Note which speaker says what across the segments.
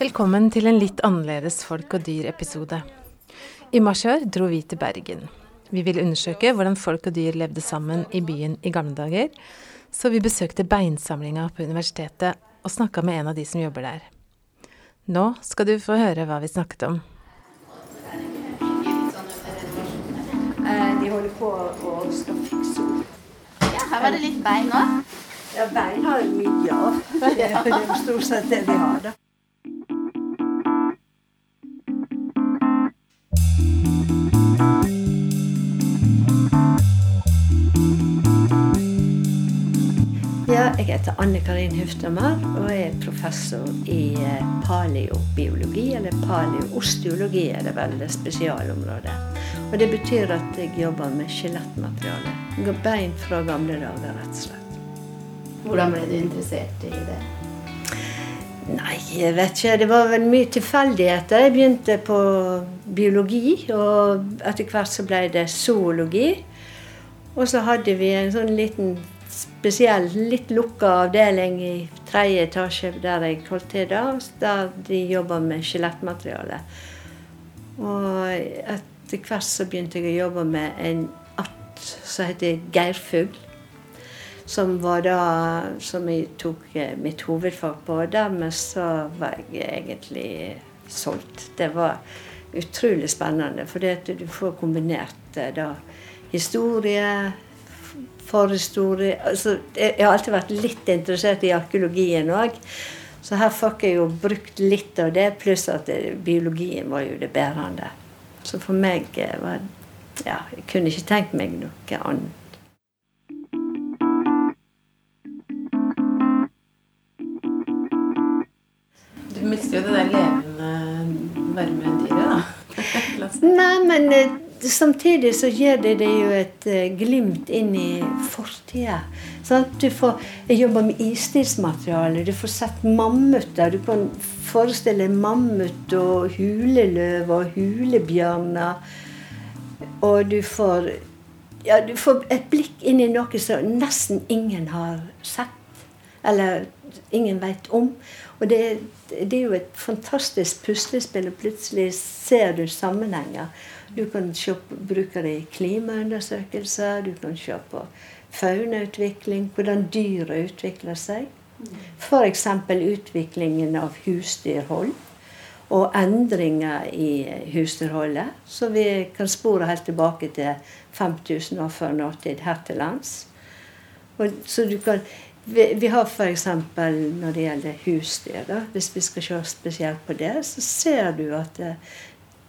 Speaker 1: Velkommen til en litt annerledes folk og dyr-episode. I mars i år dro vi til Bergen. Vi ville undersøke hvordan folk og dyr levde sammen i byen i gamle dager, så vi besøkte beinsamlinga på universitetet og snakka med en av de som jobber der. Nå skal du få høre hva vi snakket om.
Speaker 2: Eh, De holder på å skal fikse opp.
Speaker 3: Ja, her var det litt bein òg.
Speaker 2: Ja, bein har vi mye av. Det er jo stort sett det vi har, da. Ja, jeg heter Anne Karin Huftamar og er professor i eh, paleobiologi, eller paleosteologi er det vel det spesialområdet. Og det betyr at jeg jobber med skjelettmateriale. Bein fra gamle dager, rett og slett.
Speaker 3: Hvordan ble du interessert i det?
Speaker 2: Nei, jeg vet ikke. Det var vel mye tilfeldigheter. Jeg begynte på biologi, og etter hvert så ble det zoologi. Og så hadde vi en sånn liten spesiell, litt lukka avdeling i tredje etasje der jeg holdt til da, der de jobba med skjelettmateriale. Og etter hvert så begynte jeg å jobbe med en art som heter geirfugl. Som var da Som jeg tok eh, mitt hovedfag på. Dermed så var jeg egentlig solgt. Det var utrolig spennende, fordi at du får kombinert eh, da historie, forhistorie altså, Jeg har alltid vært litt interessert i arkeologien òg. Så her fikk jeg jo brukt litt av det, pluss at biologien var jo det bærende. Så for meg eh, var Ja, jeg kunne ikke tenkt meg noe annet.
Speaker 1: Du mister jo det der levende, varme dyret, da.
Speaker 2: Nei, men eh, samtidig så gir det deg jo et eh, glimt inn i fortida. Sånn du får, jeg jobber med istidsmateriale. Du får sett mammuter. Du kan forestille mammut og huleløv og hulebjørner. Og du får, ja, du får et blikk inn i noe som nesten ingen har sett. Eller ingen veit om. Og det, det er jo et fantastisk puslespill, og plutselig ser du sammenhenger. Du kan se på, bruke det i klimaundersøkelser, du kan se på faunautvikling, hvordan dyret utvikler seg. F.eks. utviklingen av husdyrhold og endringer i husdyrholdet. Så vi kan spore helt tilbake til 5000 år før nåtid her til lands. Og, så du kan, vi, vi har f.eks. når det gjelder husdyr, da, hvis vi skal se spesielt på det, så ser du at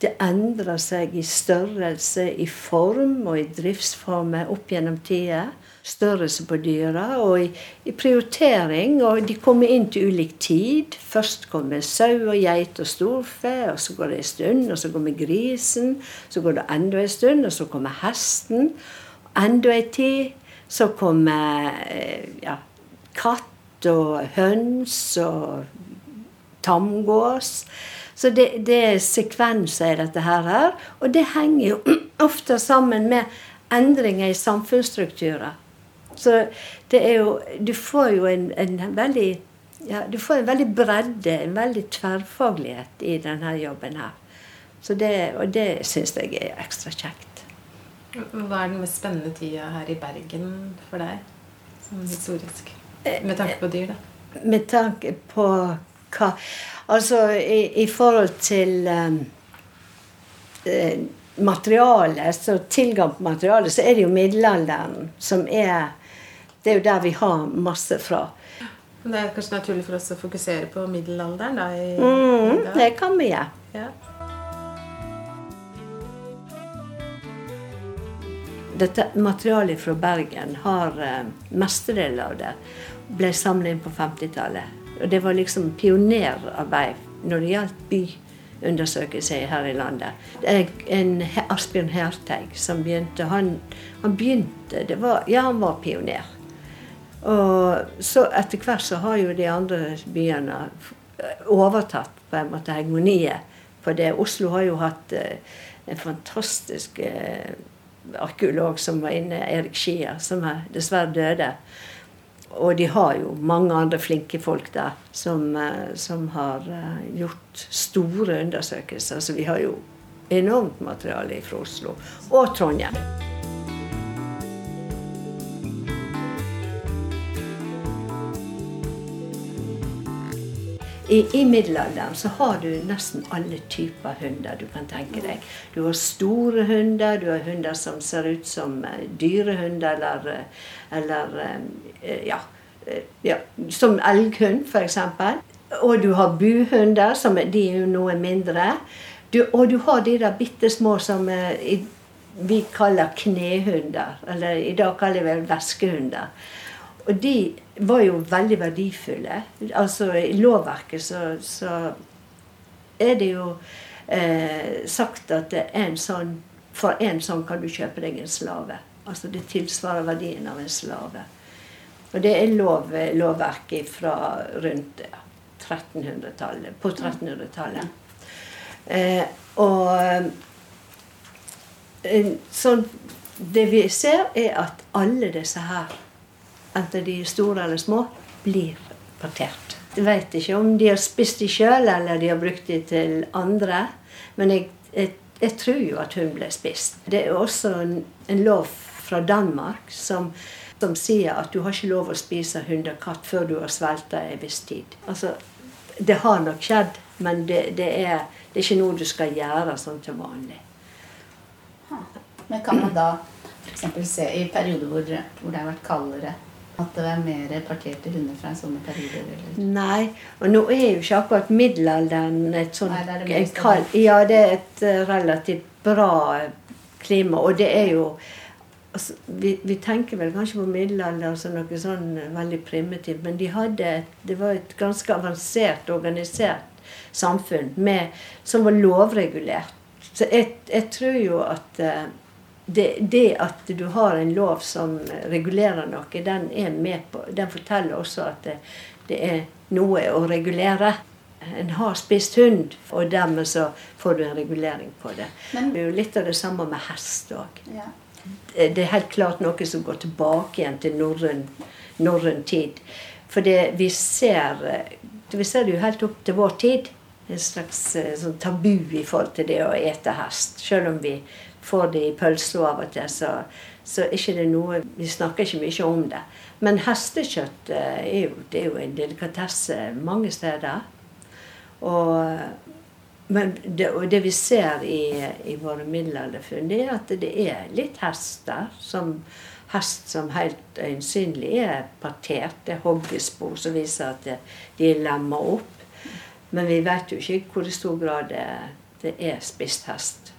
Speaker 2: det, endrer seg i størrelse, i form og i driftsformer opp gjennom tida. Størrelse på dyra og i, i, prioritering. Og de kommer inn til ulik tid. Først kommer sau og geit og storfe, og så går det en stund, og så kommer grisen. Så går det enda en stund, og så kommer hesten. Enda en tid. Så kommer ja, katt og høns og tamgås. Så det, det er sekvenser i dette her. Og det henger jo ofte sammen med endringer i samfunnsstrukturer. Så det er jo Du får jo en, en veldig ja, du får en veldig bredde, en veldig tverrfaglighet i denne jobben her. Så det, og det syns jeg er ekstra kjekt.
Speaker 1: Hva er den mest spennende tida her i Bergen for deg, sånn historisk? Med tanke på dyr, da.
Speaker 2: Med tanke på hva Altså i, i forhold til um, eh, materiale, så tilgang på materialet, så er det jo middelalderen som er Det er jo der vi har masse fra.
Speaker 1: Men det er kanskje naturlig for oss å fokusere på middelalderen, da? I,
Speaker 2: Mm,
Speaker 1: i
Speaker 2: det kan vi gjøre.
Speaker 1: Ja.
Speaker 2: Dette materialet fra Bergen har eh, mestedelen av det ble samlet inn på 50-tallet. Og det var liksom pionerarbeid når det gjaldt byundersøkelser her i landet. Det er en Asbjørn Herteig som begynte. Han, han begynte det var, Ja, han var pioner. Og så etter hvert så har jo de andre byene overtatt på en måte hegemoniet på det. Oslo har jo hatt eh, en fantastisk eh, arkeolog som var inne, Erik Skier, som er dessverre døde. Og de har jo mange andre flinke folk der som, eh, som har eh, gjort store undersøkelser. Så vi har jo enormt materiale fra Oslo og Trondheim. I, I middelalderen så har du nesten alle typer hunder du kan tenke deg. Du har store hunder, du har hunder som ser ut som eh, dyrehunder, eller, eh, eller eh, ja, ja, som elghund, f.eks. Og du har buhunder, som de er jo noe mindre. Du, og du har de der bitte små som vi kaller knehunder. Eller i dag kaller vi vel veskehunder. Og de var jo veldig verdifulle. Altså I lovverket så, så er det jo eh, sagt at en sånn, for en sånn kan du kjøpe deg en slave. Altså det tilsvarer verdien av en slave. Og det er lov, lovverket fra rundt 1300-tallet. På 1300-tallet. Eh, og eh, sånn Det vi ser, er at alle disse her enten de er store eller små, blir partert. Jeg vet ikke om de har spist de sjøl, eller de har brukt de til andre. Men jeg, jeg, jeg, tror jo at hun ble spist. Det er også en, en lov fra Danmark som, som, sier at du har ikke lov å spise hund og katt før du har svelta en viss tid. Altså, det har nok skjedd, men det, det, er, det, er, ikke noe du skal gjøre sånn til vanlig.
Speaker 3: Men kan man da f.eks. se i perioder hvor, hvor det har vært kaldere at det er mer parkerte hunder fra sånne perioder? Eller?
Speaker 2: Nei. Og nå er jo ikke akkurat middelalderen et sånt
Speaker 3: Nei, det det
Speaker 2: kald, Ja, det er et uh, relativt bra klima. Og det er jo altså, vi, vi, tenker vel kanskje på middelalderen som noe sånn veldig primitivt, men de hadde det var et ganske avansert, organisert samfunn med, som var lovregulert. Så jeg, jeg tror jo at uh, det, det, at du har en lov som regulerer noe, den er med på Den forteller også at det, det er noe å regulere. En har spist hund, og dermed så får du en regulering på det. Men, det er jo litt av det samme med hest òg. Ja. Det er helt klart noe som går tilbake igjen til norrøn, tid. For det, vi ser Vi ser det jo helt opp til vår tid. En slags eh, sånn tabu i forhold til det å ete hest. Selv om vi får det i pølsa av og til, så, så ikke det noe Vi snakker ikke mye om det. Men hestekjøtt eh, er jo, det er jo en delikatesse mange steder. Og, men det, og det vi ser i, i våre middelalderfunn, det er at det er litt hester som hest som helt øyensynlig er partert. Det er hoggespor som viser at de er lemma opp. Men vi vet jo ikke hvor i stor grad det, det er spist hest.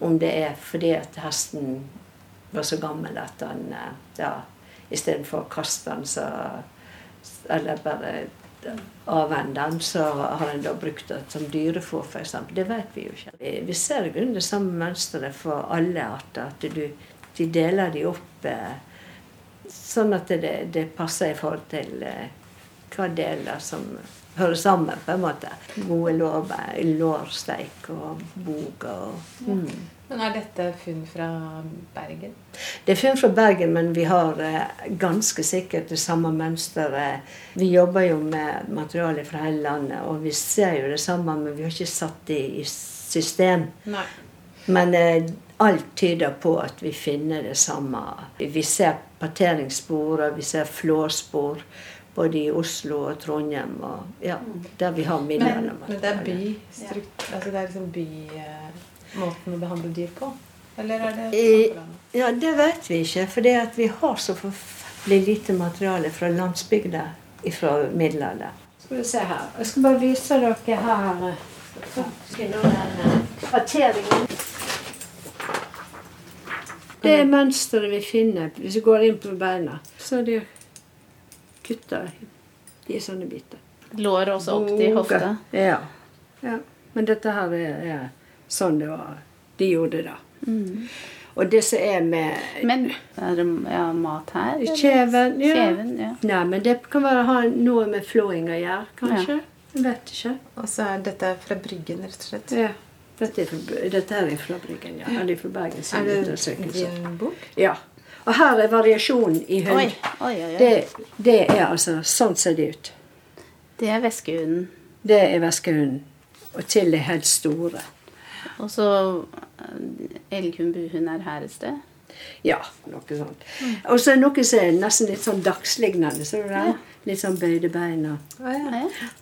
Speaker 2: Om det er fordi at hesten var så gammel at han eh, ja, istedenfor å kaste den, så Eller bare avvende den, så har en da brukt det som dyrefôr, f.eks. Det vet vi jo ikke. Vi ser i grunnen det samme mønsteret for alle arter. At du, de deler de opp eh, sånn at det, det, passer i forhold til eh, hva deler som hører sammen, på en måte. Gode lårsteik og bog og mm.
Speaker 1: Men Er dette funn fra Bergen?
Speaker 2: Det er funn fra Bergen, men vi har eh, ganske sikkert det samme mønsteret. Vi jobber jo med materiale fra hele landet, og vi ser jo det samme, men vi har ikke satt det i system.
Speaker 1: Nei.
Speaker 2: Men eh, alt tyder på at vi finner det samme. Vi ser parteringsspor, og vi ser flåspor både i Oslo og Trondheim, og ja, der vi har minnene.
Speaker 1: Men, men det er by, altså det er liksom bymåten å behandle dyr på? Eller er det
Speaker 2: Ja, det vet vi ikke. For det at vi har så forferdelig lite materiale fra landsbygda fra middelalderen. Skal vi se her. Jeg skal bare vise dere her kvarteringen. Det er mønsteret vi finner hvis vi går inn på beina. Så det de i sånne biter.
Speaker 3: Lår også opp til hofta?
Speaker 2: Ja. ja. Men dette her er, er, sånn det var. De gjorde det. Mm. Og det som er med
Speaker 3: Men er det ja, mat her?
Speaker 2: Kjeven. Ja.
Speaker 3: Kjeven, ja.
Speaker 2: Nei, men det kan være ha noe med flåing å gjøre, kanskje. Ja. Jeg vet ikke.
Speaker 1: Og så er dette fra Bryggen, rett og slett?
Speaker 2: Ja. Dette er fra, dette er fra Bryggen, ja. Eller fra Bergen.
Speaker 1: Er det din bok?
Speaker 2: Ja. Og her er variasjonen i hund.
Speaker 3: Oi, oi, oi. oi.
Speaker 2: Det, det er altså Sånn ser det ut.
Speaker 3: Det er væskehunden.
Speaker 2: Det er veskehunden. Og til det helt store.
Speaker 3: Og så eh, elghund, buhund er her et sted.
Speaker 2: Ja, noe sånt. Og så er noe som er nesten litt sånn dagslignende. Ser du det? Litt sånn bøyde bein og
Speaker 1: ah, ja.
Speaker 3: Ja.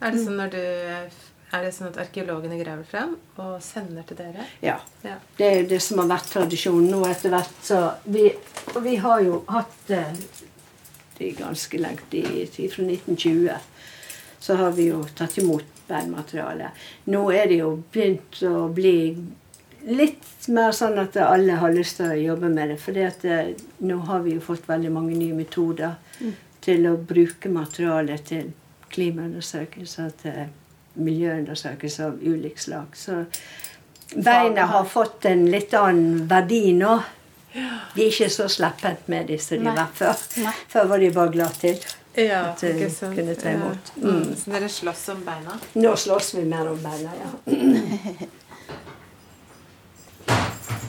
Speaker 1: Er det sånn når du er det sånn at arkeologene graver frem og sender til dere?
Speaker 2: Ja.
Speaker 1: Ja.
Speaker 2: Det er jo det som har vært tradisjonen nå etter hvert. Så vi, og vi har jo hatt det i ganske lenge tid, fra 1920. Så har vi jo tatt imot beinmateriale. Nå er det jo begynt å bli litt mer sånn at alle har lyst til å jobbe med det. For nå har vi jo fått veldig mange nye metoder til å bruke materialet til klimaundersøkelser, til miljøundersøkelser av ulikt slag. Så beina har fått en litt annen verdi nå. De er ikke så slepphendt med de som de var før. Før var de bare glad til.
Speaker 1: Ja,
Speaker 2: At
Speaker 1: ikke sant.
Speaker 2: kunne ta imot.
Speaker 1: Ja. Mm. Så dere slåss om beina?
Speaker 2: Nå slåss vi mer om beina, ja.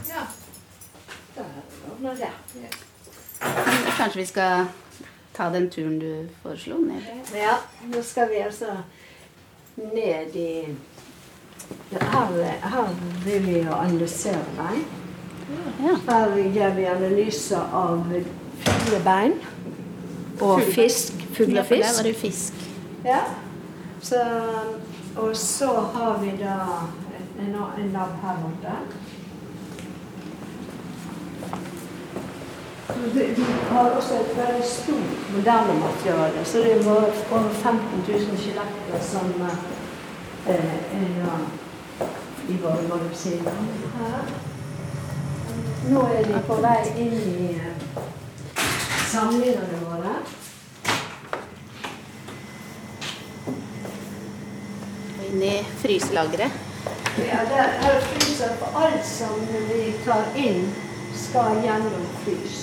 Speaker 1: Ja.
Speaker 3: Kanskje vi skal ta den turen du foreslo? Ned.
Speaker 2: Ja, nå skal vi altså ned i Her, her vil vi jo analysere bein. Her gjør vi analyser av fuglebein og fisk. Fugl og
Speaker 3: fisk. Ja, var det fisk.
Speaker 2: Ja. Så, og så har vi da en, en lab her borte. Vi har også et veldig stort moderne materiale. Så det var over 15 000 skjeletter som eh, er i våre magasiner. Nå er de på vei inn i eh, samlingene våre.
Speaker 3: Og inn i fryselageret.
Speaker 2: Ja, det er fryser på alt som vi tar inn, skal gjennom frys.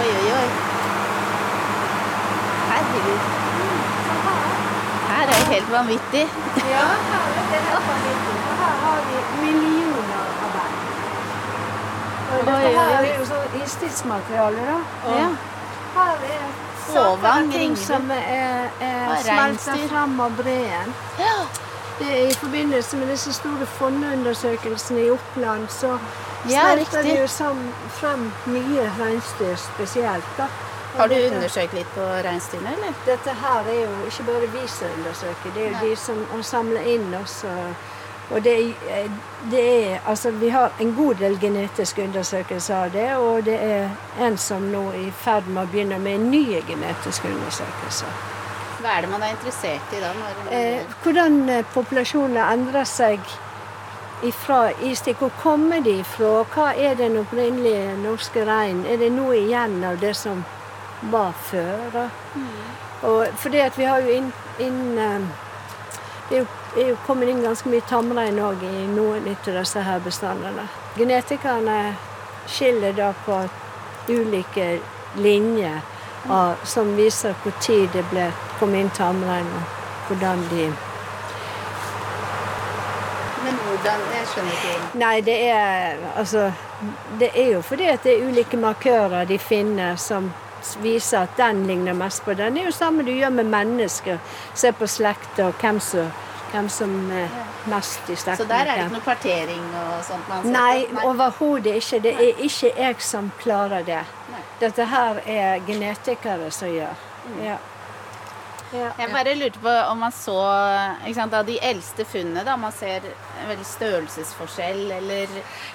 Speaker 3: Oi, oi, oi. Herregud. Her er det helt vanvittig.
Speaker 2: Ja, her er det helt vanvittig. Her har vi millioner av bein. Og
Speaker 3: Oi,
Speaker 2: dette
Speaker 3: oi,
Speaker 2: her
Speaker 3: oi.
Speaker 2: er jo sånn istidsmateriale, da.
Speaker 3: Ja.
Speaker 2: Her er
Speaker 3: Fåvang,
Speaker 2: ting som er, er
Speaker 3: smelta
Speaker 2: fram av breen.
Speaker 3: Ja.
Speaker 2: Det I forbindelse med disse store fondeundersøkelsene i Oppland, så
Speaker 3: riktig.
Speaker 2: det jo frem mye reinsdyr spesielt. da.
Speaker 3: Har du undersøkt litt på reinsdyrene, eller?
Speaker 2: Dette her er jo ikke bare vi som undersøker, det er jo de som samler inn også. Og det er, det er Altså, vi har en god del genetiske undersøkelser av det, og det er en som nå er i ferd med å begynne med nye genetiske undersøkelser.
Speaker 3: Hva er det man er interessert i da?
Speaker 2: Eh, hvordan eh, populasjoner endrer seg fra istid. Hvor kommer de fra? Hva er den opprinnelige norske reinen? Er det noe igjen av det som var før? Da? Og fordi at vi har jo inn, inn eh, Det er jo, kommet inn ganske mye tamrein òg i noen av disse her bestandene. Genetikerne skiller da på ulike linjer av, som viser når det ble kom inn tamrein, og hvordan de
Speaker 3: Men hvordan Jeg skjønner ikke.
Speaker 2: Nei, det er altså Det er jo fordi at det er ulike markører de finner som viser at den ligner mest på den. Det er jo samme du gjør med mennesker. Se på slekter, og hvem som, hvem som er mest i slekt
Speaker 3: Så der er det ikke noe partering og sånt man ser
Speaker 2: Nei,
Speaker 3: på?
Speaker 2: overhodet ikke. Det er ikke jeg som klarer det.
Speaker 3: Nei.
Speaker 2: Dette her er genetikere som gjør. Ja. Ja.
Speaker 3: Jeg bare lurte på om man så ikke sant, av de eldste funnene, da man ser en veldig størrelsesforskjell, eller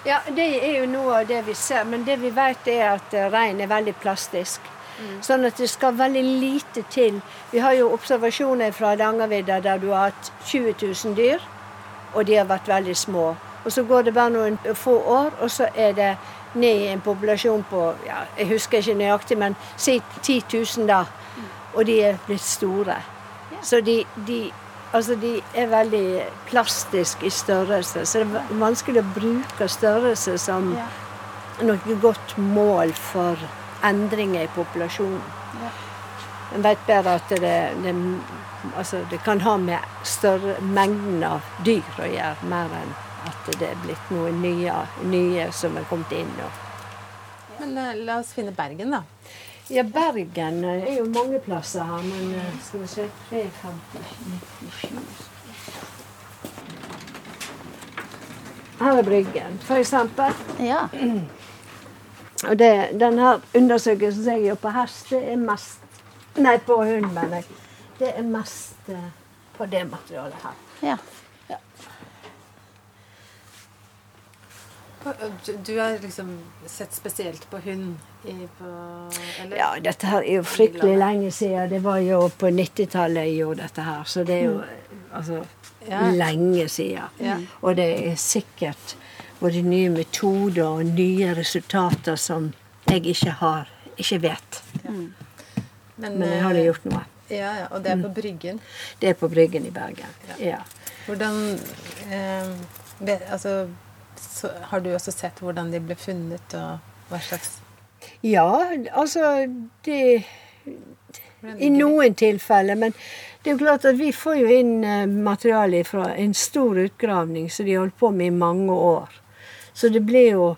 Speaker 2: Ja, det er jo noe av det vi ser. Men det vi vet er at eh, rein er veldig plastisk. Sånn at det skal veldig lite til. Vi har jo observasjoner fra Hardangervidda der du har hatt 20 000 dyr, og de har vært veldig små. Og så går det bare noen få år, og så er det ned i en populasjon på ja, jeg husker ikke nøyaktig, men si 10 000 da. Og de er blitt store. Så de, de, altså de er veldig plastiske i størrelse. Så det er vanskelig å bruke størrelse som noe godt mål for endringer i populasjonen. En vet bare at det, det, altså det kan ha med større mengden av dyr å gjøre, mer enn at det er blitt noen nye, nye som er kommet inn. Og.
Speaker 1: Men eh, la oss finne Bergen, da.
Speaker 2: Ja, Bergen er jo mange plasser her, men eh, skal vi se 357. Her er Bryggen, for eksempel.
Speaker 3: Ja.
Speaker 2: Og det, denne undersøkelsen som jeg gjør på hest, det er mest Nei, på hund, mener jeg. Det er mest uh, på det materialet her.
Speaker 3: ja.
Speaker 1: Du, du har liksom sett spesielt på hund i på eller?
Speaker 2: Ja, dette her er jo fryktelig lenge siden. Det var jo på 90-tallet jeg gjorde dette her. Så det er jo altså
Speaker 1: Ja.
Speaker 2: lenge siden.
Speaker 1: Ja.
Speaker 2: Og det er sikkert både nye metoder og nye resultater som jeg ikke har, ikke vet.
Speaker 1: Men,
Speaker 2: Men jeg har gjort noe.
Speaker 1: Ja, ja, og det er på Bryggen.
Speaker 2: Det er på Bryggen i Bergen.
Speaker 1: Ja.
Speaker 2: Ja.
Speaker 1: Hvordan eh, Altså, så, har du også sett hvordan de ble funnet, og hva slags
Speaker 2: Ja, altså det I noen tilfeller. Men det er jo klart at vi får jo inn eh, materiale fra en stor utgravning som de holdt på med i mange år. Så det blir jo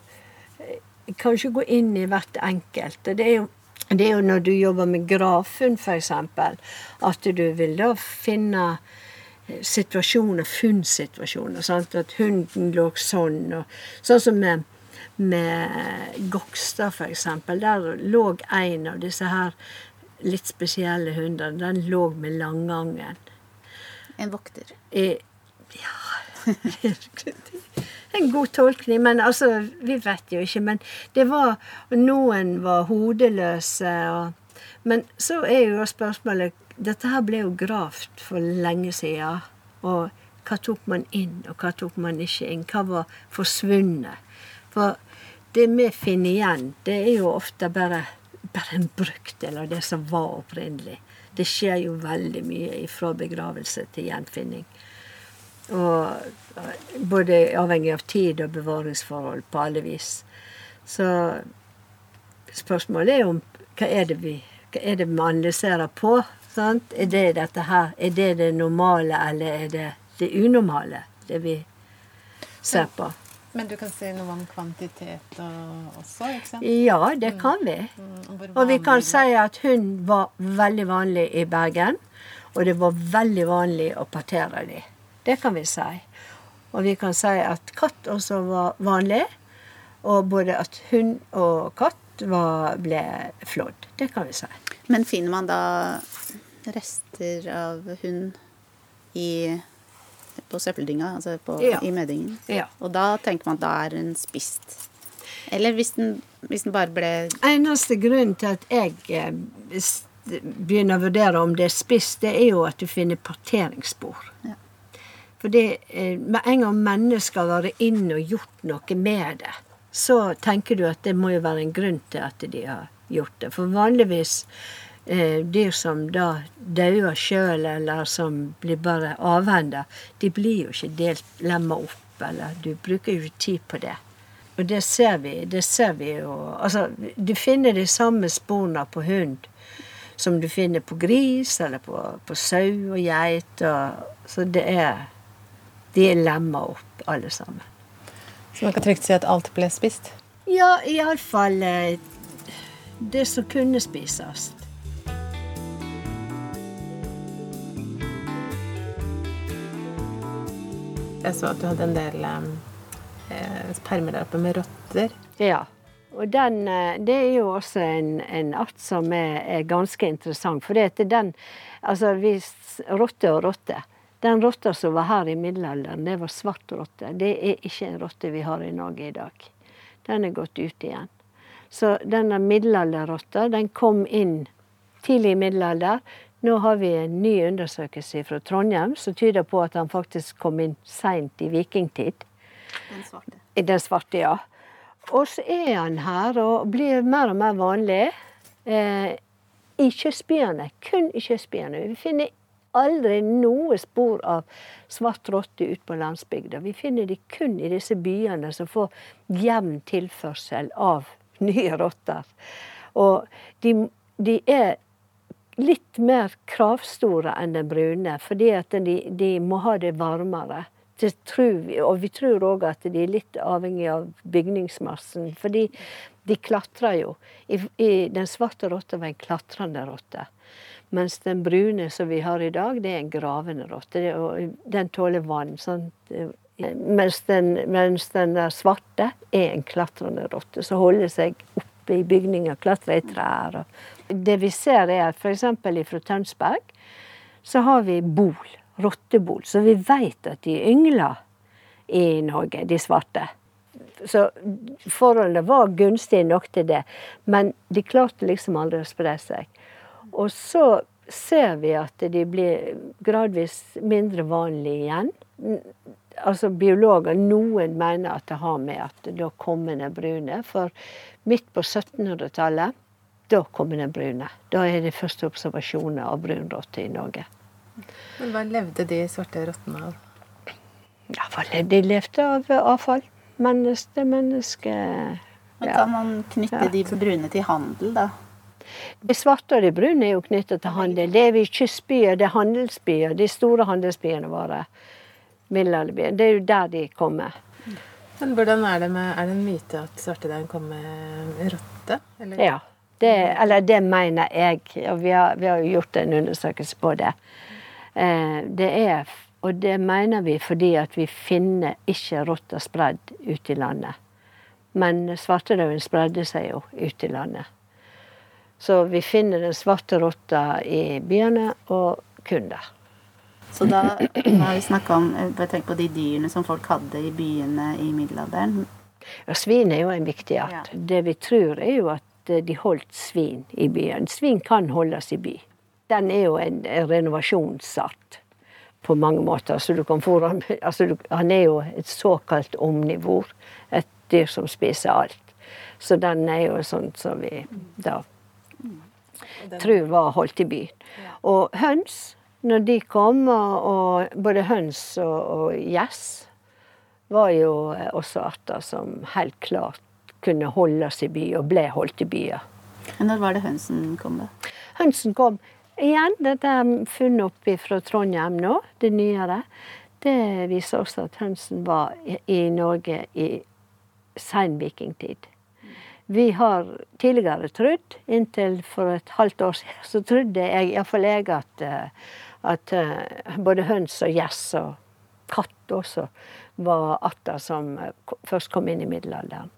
Speaker 2: eh, Kanskje gå inn i hvert enkelt. Det er jo, det er jo når du jobber med gravfunn, f.eks., at du vil da finne eh, situasjoner, funnsituasjoner. Sant? At hunden lå sånn. Og, sånn som med, med Gokstad, f.eks. Der lå en av disse her litt spesielle hundene. Den lå med langangen.
Speaker 3: En vokter.
Speaker 2: I, ja En god tolkning, men altså Vi vet jo ikke. Men det var Noen var hodeløse. Og, men så er jo spørsmålet Dette her ble jo gravd for lenge siden. Og hva tok man inn, og hva tok man ikke inn? Hva var forsvunnet? For det vi finner igjen, det er jo ofte bare, bare en brøkdel av det som var opprinnelig. Det skjer jo veldig mye fra begravelse til gjenfinning. Og både avhengig av tid og bevaringsforhold på alle vis. Så spørsmålet er om hva er det vi hva er det vi analyserer på? Sant? Er det dette her, er det det normale, eller er det det unormale, det vi ser på?
Speaker 1: Men du kan si noe om kvantitet også, ikke sant?
Speaker 2: Ja, det kan vi.
Speaker 1: Mm,
Speaker 2: Og vi kan si at hun var veldig vanlig i Bergen. Og det var veldig vanlig å partere dem. Det kan vi si. Og vi kan si at katt også var vanlig. Og både at hund og katt var, ble flådd. Det kan vi si.
Speaker 3: Men finner man da rester av hund i, på søppeldynga, altså på,
Speaker 2: Ja.
Speaker 3: i meddingen,
Speaker 2: Ja.
Speaker 3: Og da tenker man at da er den spist? Eller hvis den, hvis den bare ble
Speaker 2: Eneste grunn til at jeg eh, begynner å vurdere om det er spist, det er jo at du finner parteringsspor.
Speaker 3: Ja.
Speaker 2: For eh, med en gang mennesker har vært inn og gjort noe med det, så tenker du at det må jo være en grunn til at de har gjort det. For vanligvis eh, dyr som da dauer sjøl, eller som blir bare avhenda, de blir jo ikke delt lemma opp, eller du bruker jo ikke tid på det. Og det ser vi. Det ser vi jo Altså, du finner de samme sporene på hund som du finner på gris eller på, på sau og geit. Og, så det er De er lemma opp, alle sammen.
Speaker 1: Så man kan trygt si at alt ble spist?
Speaker 2: Ja, iallfall eh, det som kunne spises.
Speaker 1: Jeg så at du hadde en del eh, permer der oppe med rotter.
Speaker 2: Ja. Og den, eh, det er jo også en, en art som er, er ganske interessant. For det er den Altså, hvis rotte og rotte Den rotta som var her i middelalderen, det var svart rotte. Det er ikke en rotte vi har i Norge i dag. Den er gått ut igjen. Så denne middelalderrotta, den kom inn tidlig i middelalder. Nå har vi en ny undersøkelse fra Trondheim som tyder på at han faktisk kom inn seint i vikingtid.
Speaker 3: Den svarte.
Speaker 2: Den svarte, ja. Og så er han her og blir mer og mer vanlig eh, i kystbyene. Kun i kystbyene. Vi finner aldri noe spor av svart rotte ute på landsbygda. Vi finner de kun i disse byene som får jevn tilførsel av nye rotter. Og de, de er litt mer kravstore enn den brune, fordi at de, de må ha det varmere. Det vi, og vi tror òg at de er litt avhengig av bygningsmassen. Fordi de klatrer jo. I, i den svarte rotta var en klatrende rotte. Mens den brune som vi har i dag, det er en gravende rotte. Og den tåler vann. Sant? Mens, den, mens den der svarte er en klatrende rotte som holder seg oppe i bygninger, klatrer i trær. Det vi ser er at f.eks. fra Tønsberg så har vi bol rottebol. Så vi veit at de yngler i Norge, de svarte. Så forholdene var gunstige nok til det. Men de klarte liksom aldri å spre seg. Og så ser vi at de blir gradvis mindre vanlige igjen. Altså biologer, Noen mener at det har med at da kommer den brune. For midt på 1700-tallet, da kommer den brune. Da er det første observasjoner av brunrotte i Norge.
Speaker 1: Men hva levde de svarte rottene av?
Speaker 2: Ja, De levde av avfall. Menneske, menneske
Speaker 3: Men Kan man knytte ja. de brune til handel, da?
Speaker 2: De svarte og de brune er jo knyttet til handel. Det er vi kystbyer, det er handelsbyer. De store handelsbyene våre. Middelalderbyen. Det er jo der de kommer.
Speaker 1: Men hvordan er det med Er det en myte at svartedauden kom med rotte?
Speaker 2: Eller? Ja. Det, eller det mener jeg. Og vi har, vi har gjort en undersøkelse på det. Eh, det er, og det mener vi fordi at vi finner ikke rotta spredd ute i landet. Men svartedauden spredde seg jo ute i landet. Så vi finner den svarte rotta i byene, og kun der.
Speaker 3: Så da har vi snakka om bare tenk på de dyrene som folk hadde i byene i middelalderen.
Speaker 2: Ja, Svin er jo en viktig art. Ja. Det vi tror, er jo at de holdt svin i byen. Svin kan holdes i by den er jo en renovasjonsart på mange måter. Så du kan han, altså han er jo et såkalt omnivor. Et dyr som spiser alt. Så den er jo sånn som vi da tror var holdt i byen. Og høns, når de kom, og både høns og gjess, var jo også arter som helt klart kunne holdes i by, og ble holdt i byer.
Speaker 3: Når var det hønsen kom, da?
Speaker 2: Hønsen kom Igjen, dette er funnet opp fra Trondheim nå, det nyere. Det viser også at hønsen var i Norge i sein vikingtid. Vi har tidligere trodd, inntil for et halvt år siden, så trodde jeg, iallfall jeg, at, eh, at eh, både høns og gjess og katt også var arter som eh, først kom inn i middelalderen.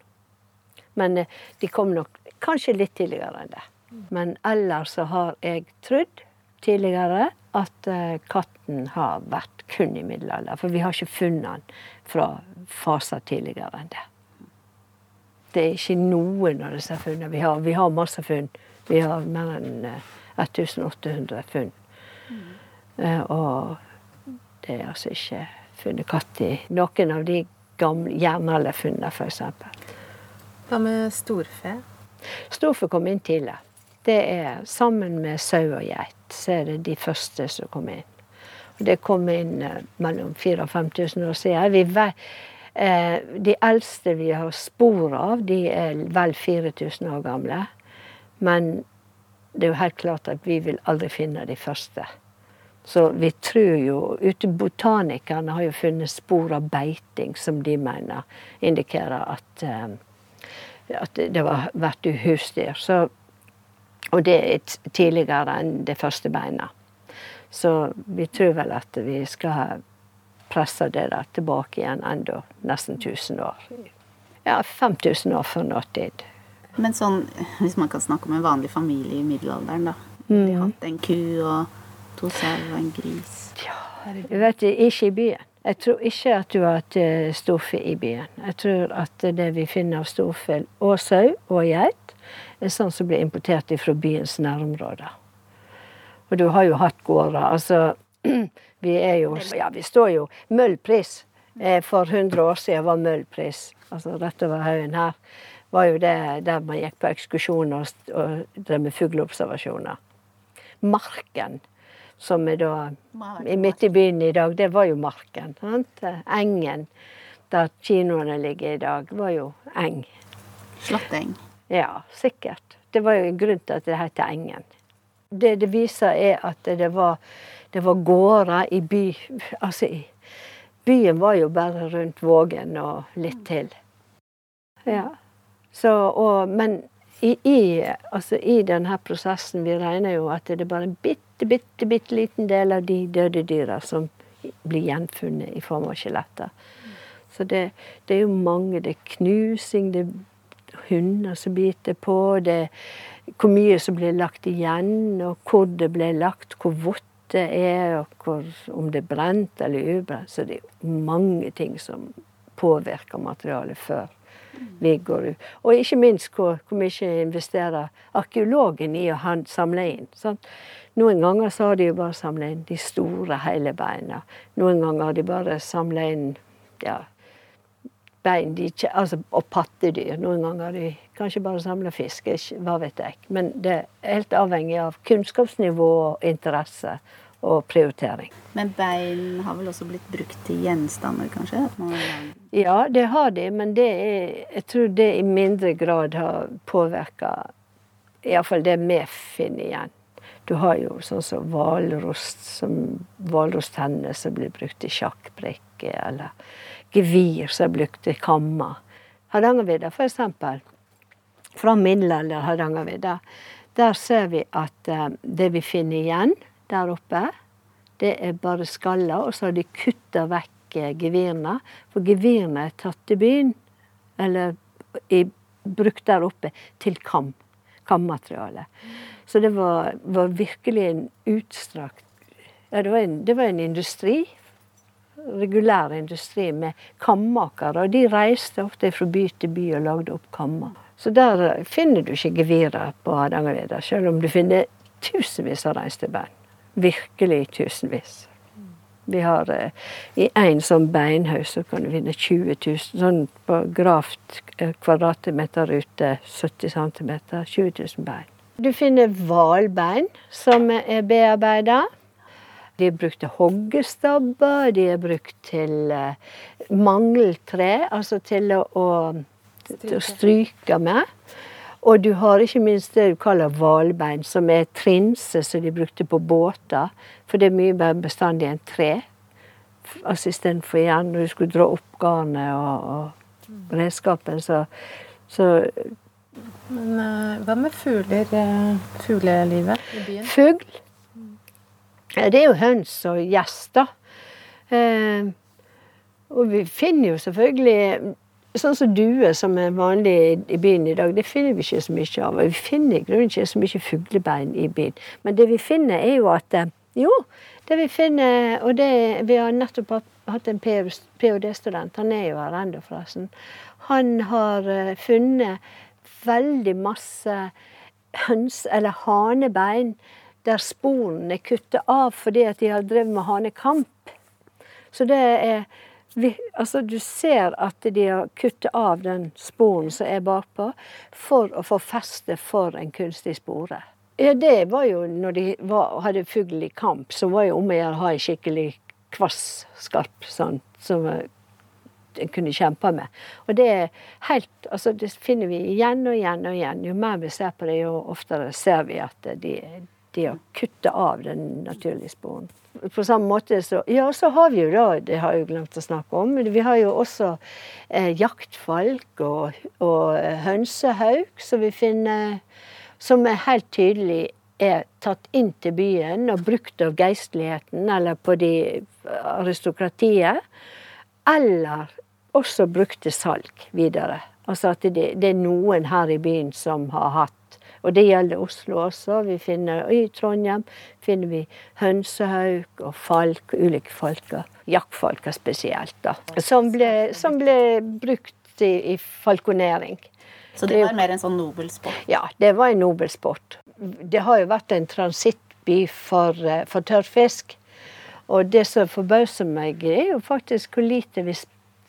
Speaker 2: Men de kom nok kanskje litt tidligere enn det. Men ellers så har jeg trodd tidligere at katten har vært kun i middelalderen. For vi har ikke funnet den fra faser tidligere enn det. Det er ikke noen av disse funnene vi har. Vi har masse funn. Vi har mer enn 1800 eh, funn. Mm. Og det er altså ikke funnet katt i noen av de gamle jernalderfunnene, f.eks.
Speaker 1: Hva med storfe?
Speaker 2: Storfe kom inn tidlig. Det er sammen med sau og geit, så er det de første som kom inn. Og det kom inn eh, mellom 4000 og 5000 år siden. Vi vet, eh, de eldste vi har spor av, de er vel 4000 år gamle. Men det er jo helt klart at vi vil aldri finne de første. Så vi tror jo ute Botanikerne har jo funnet spor av beiting som de mener indikerer at, eh, at det har vært husdyr. Så og det er tidligere enn det første beina. Så vi tror vel at vi skal presse det der tilbake igjen enda nesten 1000 år. Ja, 5000 år før nåtid.
Speaker 3: Men sånn, hvis man kan snakke om en vanlig familie i middelalderen, da. Mm. De hatt en ku og to sau og en gris.
Speaker 2: Ja, jeg vet ikke i byen. Jeg tror ikke at du har hatt eh, storfe i byen. Jeg tror at det vi finner av storfe og sau og geit, er sånn som blir importert fra byens nærområder. Og du har jo hatt gårder. Altså, vi er jo Ja, vi står jo Møllpris. Eh, for 100 år siden var møllpris. Altså rett over haugen her var jo det der man gikk på ekskursjoner og, og drev med fugleobservasjoner. Marken, som er da midt i byen i dag, det var jo marken. Sant? Engen, der kinoene ligger i dag, var jo eng.
Speaker 3: Slotteng.
Speaker 2: Ja, sikkert. Det var jo en grunn til at det heter Engen. Det det viser, er at det var, det var gårder i by Altså, byen var jo bare rundt Vågen og litt til. Ja. Så, og, men i, i, altså i denne prosessen Vi regner jo at det er bare en bitte, bitte, bitte liten del av de døde dyra som blir gjenfunnet i form av skjeletter. Så det, det, er jo mange. Det er knusing, det er hunder som biter på. det er hvor mye som blir lagt igjen, og hvor det blir lagt, hvor vått det er, hvor, om det er brent eller ubrent. Så det er mange ting som påvirker materialet før vi går ut. Og ikke minst hvor, hvor mye investerer arkeologen i å samle inn. Sant? Noen ganger så har de jo bare samla inn de store, hele beina. Noen ganger har de bare samla inn ja, bein de, altså, og pattedyr. Noen ganger har de kanskje bare samle fisk. Hva vet jeg. Men det er helt avhengig av kunnskapsnivå og interesse og prioritering.
Speaker 3: Men bein har vel også blitt brukt til gjenstander, kanskje?
Speaker 2: Ja, det har de, men det er, jeg tror det i mindre grad har påvirka Iallfall det vi finner igjen. Du har jo sånn som hvalrost, som hvalrosttennene som blir brukt i sjakkbrikker, eller gevir som er brukt til kammer. Hardangervidda, for eksempel. Fra middelalder Hardangervidda. Der ser vi at eh, det vi finner igjen, der oppe. Det er bare skaller, og så har de kutta vekk eh, gevirene. For gevirene er tatt i byen, eller i, brukt der oppe, til kam. Kammateriale. Så det var, var, virkelig en utstrakt ja, det, var en, det var en industri. Regulær industri med kammakere. Og de reiste ofte fra by til by og lagde opp kammer. Så der finner du ikke gevirer på Hardangervidda, selv om du finner tusenvis av reinsdyrbein virkelig tusenvis. Vi har eh, I én sånn beinhaug så kan du finne 20 000 sånn på gravt eh, kvadratmeter ute 70 cm. 20 000 bein. Du finner hvalbein som er bearbeida. De er brukt til hoggestabber, de er brukt til eh, mangeltre, altså til å, å, til å stryke med. Og du har ikke minst det du kaller hvalbein, som er trinse som de brukte på båter. For det er mye mer bestandig enn tre. Altså Istedenfor igjen når du skulle dra opp garnet og, og redskapen, så, så
Speaker 1: Men uh, hva med fugler? Uh, fuglelivet i byen?
Speaker 2: Fugl? Det er jo høns og gjester. Uh, og vi finner jo selvfølgelig Sånn som duer, som er vanlig i byen i dag, det finner vi ikke så mye av. Vi finner i ikke så mye fuglebein i byen. Men det vi finner, er jo at eh, Jo, det vi finner Og det, vi har nettopp hatt en ph.d.-student, han er jo her ennå, forresten. Han har eh, funnet veldig masse høns, eller hanebein, der sporene er kuttet av fordi at de har drevet med hanekamp. Så det er vi, altså, du ser at de har kuttet av den sporen som er bakpå, for å få feste for en kunstig spore. Ja, det var jo når de var, hadde fugl i kamp, så var jo om å gjøre å ha en skikkelig kvass, skarp sånn, som en kunne kjempe med. Og det er helt Altså, det finner vi igjen og igjen og igjen. Jo mer vi ser på det, jo oftere ser vi at de, de å kutte av den naturlige sporen på samme måte så Ja, så har vi jo da, det har jeg jo glemt å snakke om, men vi har jo også eh, jaktfalk og, og eh, hønsehauk som vi finner Som er helt tydelig er tatt inn til byen og brukt av geistligheten eller på de aristokratiet. Eller også brukt til salg videre. Altså at det, det er noen her i byen som har hatt og det gjelder Oslo også. Vi finner, I Trondheim finner vi hønsehauk og falk, ulike falker. Jaktfalker spesielt, da. Som ble, som ble brukt i, i falkonering.
Speaker 3: Så det var mer en sånn nobelsport?
Speaker 2: Ja, det var en nobelsport. Det har jo vært en transittby for, eh, for tørrfisk. Og det som forbauser meg, er jo faktisk hvor lite vi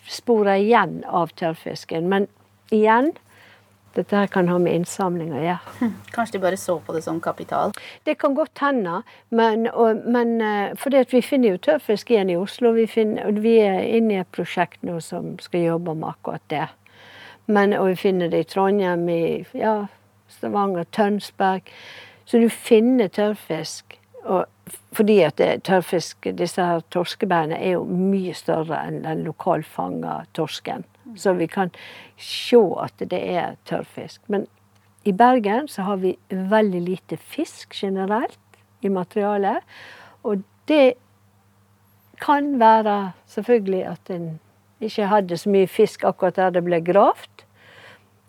Speaker 2: sporer igjen av tørrfisken. Men igjen, dette her kan ha med innsamling å gjøre.
Speaker 3: Hm. Kanskje de bare så på det som kapital?
Speaker 2: Det kan godt hende. Men, og, men eh, fordi vi finner jo tørrfisk igjen i Oslo. Vi, finner, vi er inne i et prosjekt nå som skal jobbe med akkurat det. Men, og vi finner det i Trondheim, i ja, Stavanger, Tønsberg. Så du finner tørrfisk. Og fordi at det, tørrfisk, disse her torskebeina er jo mye større enn den lokalfanga torsken. Så vi kan se at det er tørrfisk. Men i Bergen så har vi veldig lite fisk generelt i materialet. Og det kan være selvfølgelig at en ikke hadde så mye fisk akkurat der det ble gravd.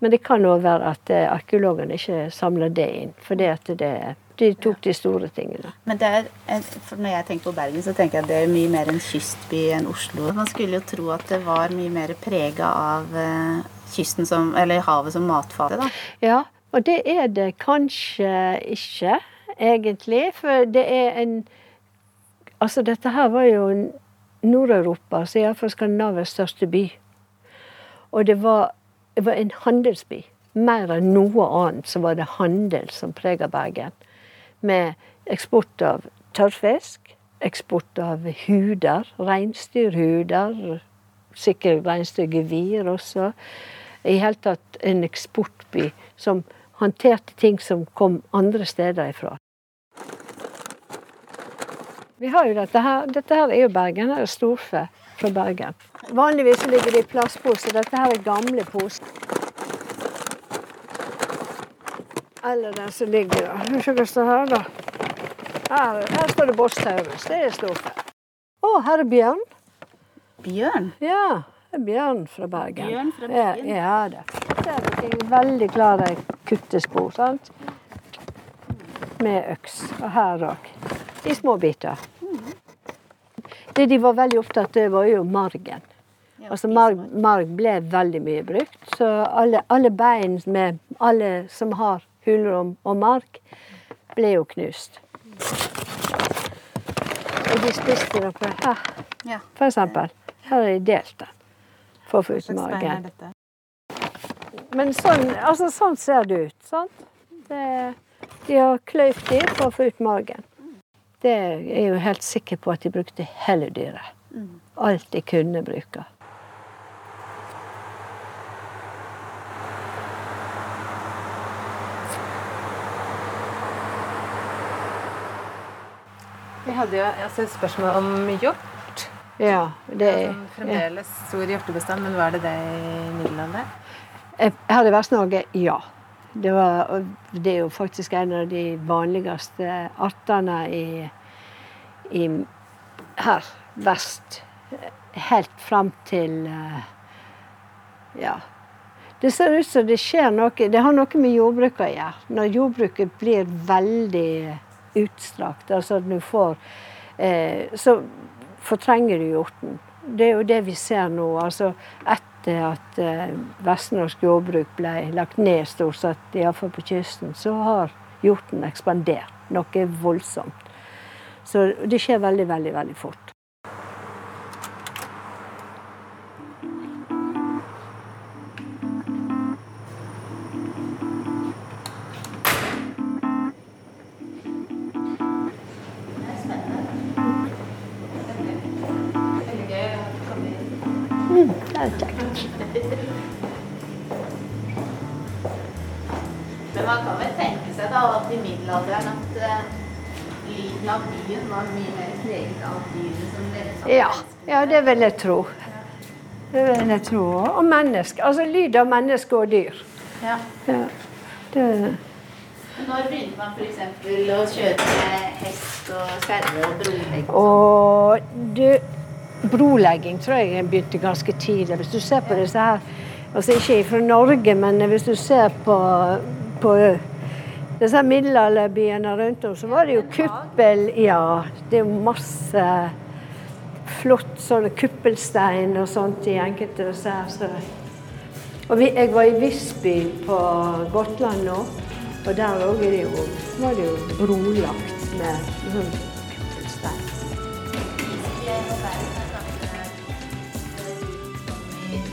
Speaker 2: Men det kan òg være at eh, arkeologene ikke samler det inn. At det, de tok de store tingene.
Speaker 3: Men det er, for når jeg tenker på Bergen, så tenker jeg at det er mye mer en kystby enn Oslo. Man skulle jo tro at det var mye mer prega av eh, kysten som, eller havet som matfate, da.
Speaker 2: Ja, og det er det kanskje ikke, egentlig. For det er en Altså, dette her var jo Nord-Europa, så iallfall Skandinavias største by. Og det var, det var, en handelsby. Mer enn noe annet så var det handel som prega Bergen. Med eksport av tørrfisk, eksport av huder, reinsdyrhuder, sikkert reinsdyrgevir også. I hele tatt en eksportby som håndterte ting som kom andre steder ifra. Vi har jo dette her. Dette her er jo Bergen. Her er storfe fra Bergen. Vanligvis ligger det i plastposer. Dette her er gamle poser. Eller den som ligger der. Se hva står her, da. Her, her står det Boss Det er storfe. Å, her er bjørn.
Speaker 3: Bjørn?
Speaker 2: Ja. Er bjørn fra Bergen.
Speaker 3: Bjørn fra Bergen?
Speaker 2: Ja, ja det. Det er en veldig klare kuttespor. sant? Med øks. Og her òg. I små biter. Det de var veldig opptatt av, var jo margen. Altså marg, marg, ble veldig mye brukt. Så alle, alle bein med alle som har hulrom og mark, ble jo knust. Og de spiste dere her, for eksempel. Her har de delt den for å få ut magen. Men sånn, altså, sånn ser det ut. sant? Det, de har kløyvd dem for å få ut magen. Det er jeg jo helt sikker på at de brukte hele dyret. Alt de kunne bruke.
Speaker 1: Vi hadde jo altså, et spørsmål om hjort.
Speaker 2: Ja, det er
Speaker 1: altså, Fremdeles stor hjortebestand, men var det det i middelalderen?
Speaker 2: Her i Vest-Norge, ja. Det, var, det, er jo faktisk en av de vanligste artene i, i her vest. Helt fram til ja. Det ser ut som det skjer noe Det har noe med jordbruket å gjøre. Når jordbruket blir veldig utstrakt, altså at du får eh, Så fortrenger du hjorten. Det er jo det vi ser nå. altså Etter at eh, vestnorsk jordbruk ble lagt ned, stort sett, iallfall på kysten, så har hjorten ekspandert noe voldsomt. Så det skjer veldig, veldig, veldig fort. Det vil jeg tro. Det vil jeg tro. Og menneske. Altså lyd av menneske og dyr.
Speaker 3: Ja.
Speaker 2: Ja, det,
Speaker 3: Når begynte man f.eks. å kjøre hest og sverre og brolegging?
Speaker 2: og du, brolegging tror jeg begynte ganske tidlig. Hvis du ser på disse her Altså ikke fra Norge, men hvis du ser på, på disse middelalderbyene rundt om, så var det jo kuppel Ja, det er jo masse flott sånne kuppelstein og sånt i enkelte. Så. Og vi, jeg var i Visby på Gotland nå, og der òg var det jo brolagt med sånn kuppelstein.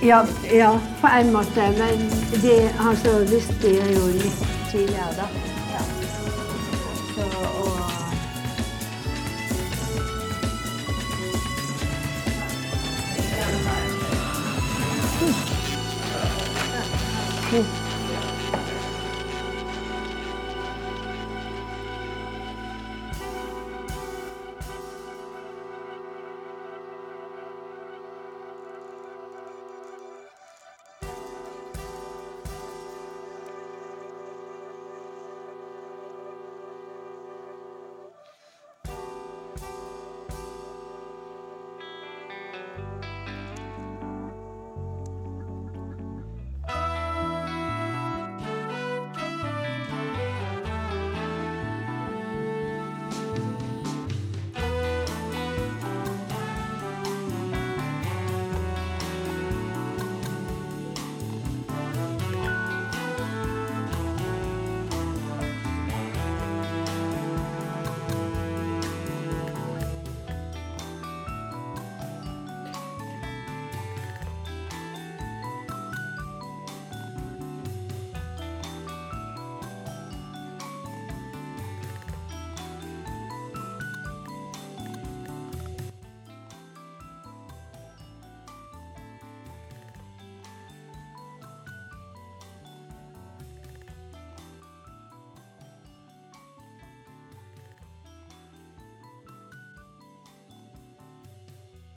Speaker 2: Ja, ja, på en måte. Men de, altså, Visby er jo litt tidligere, da. Så, og, Mm.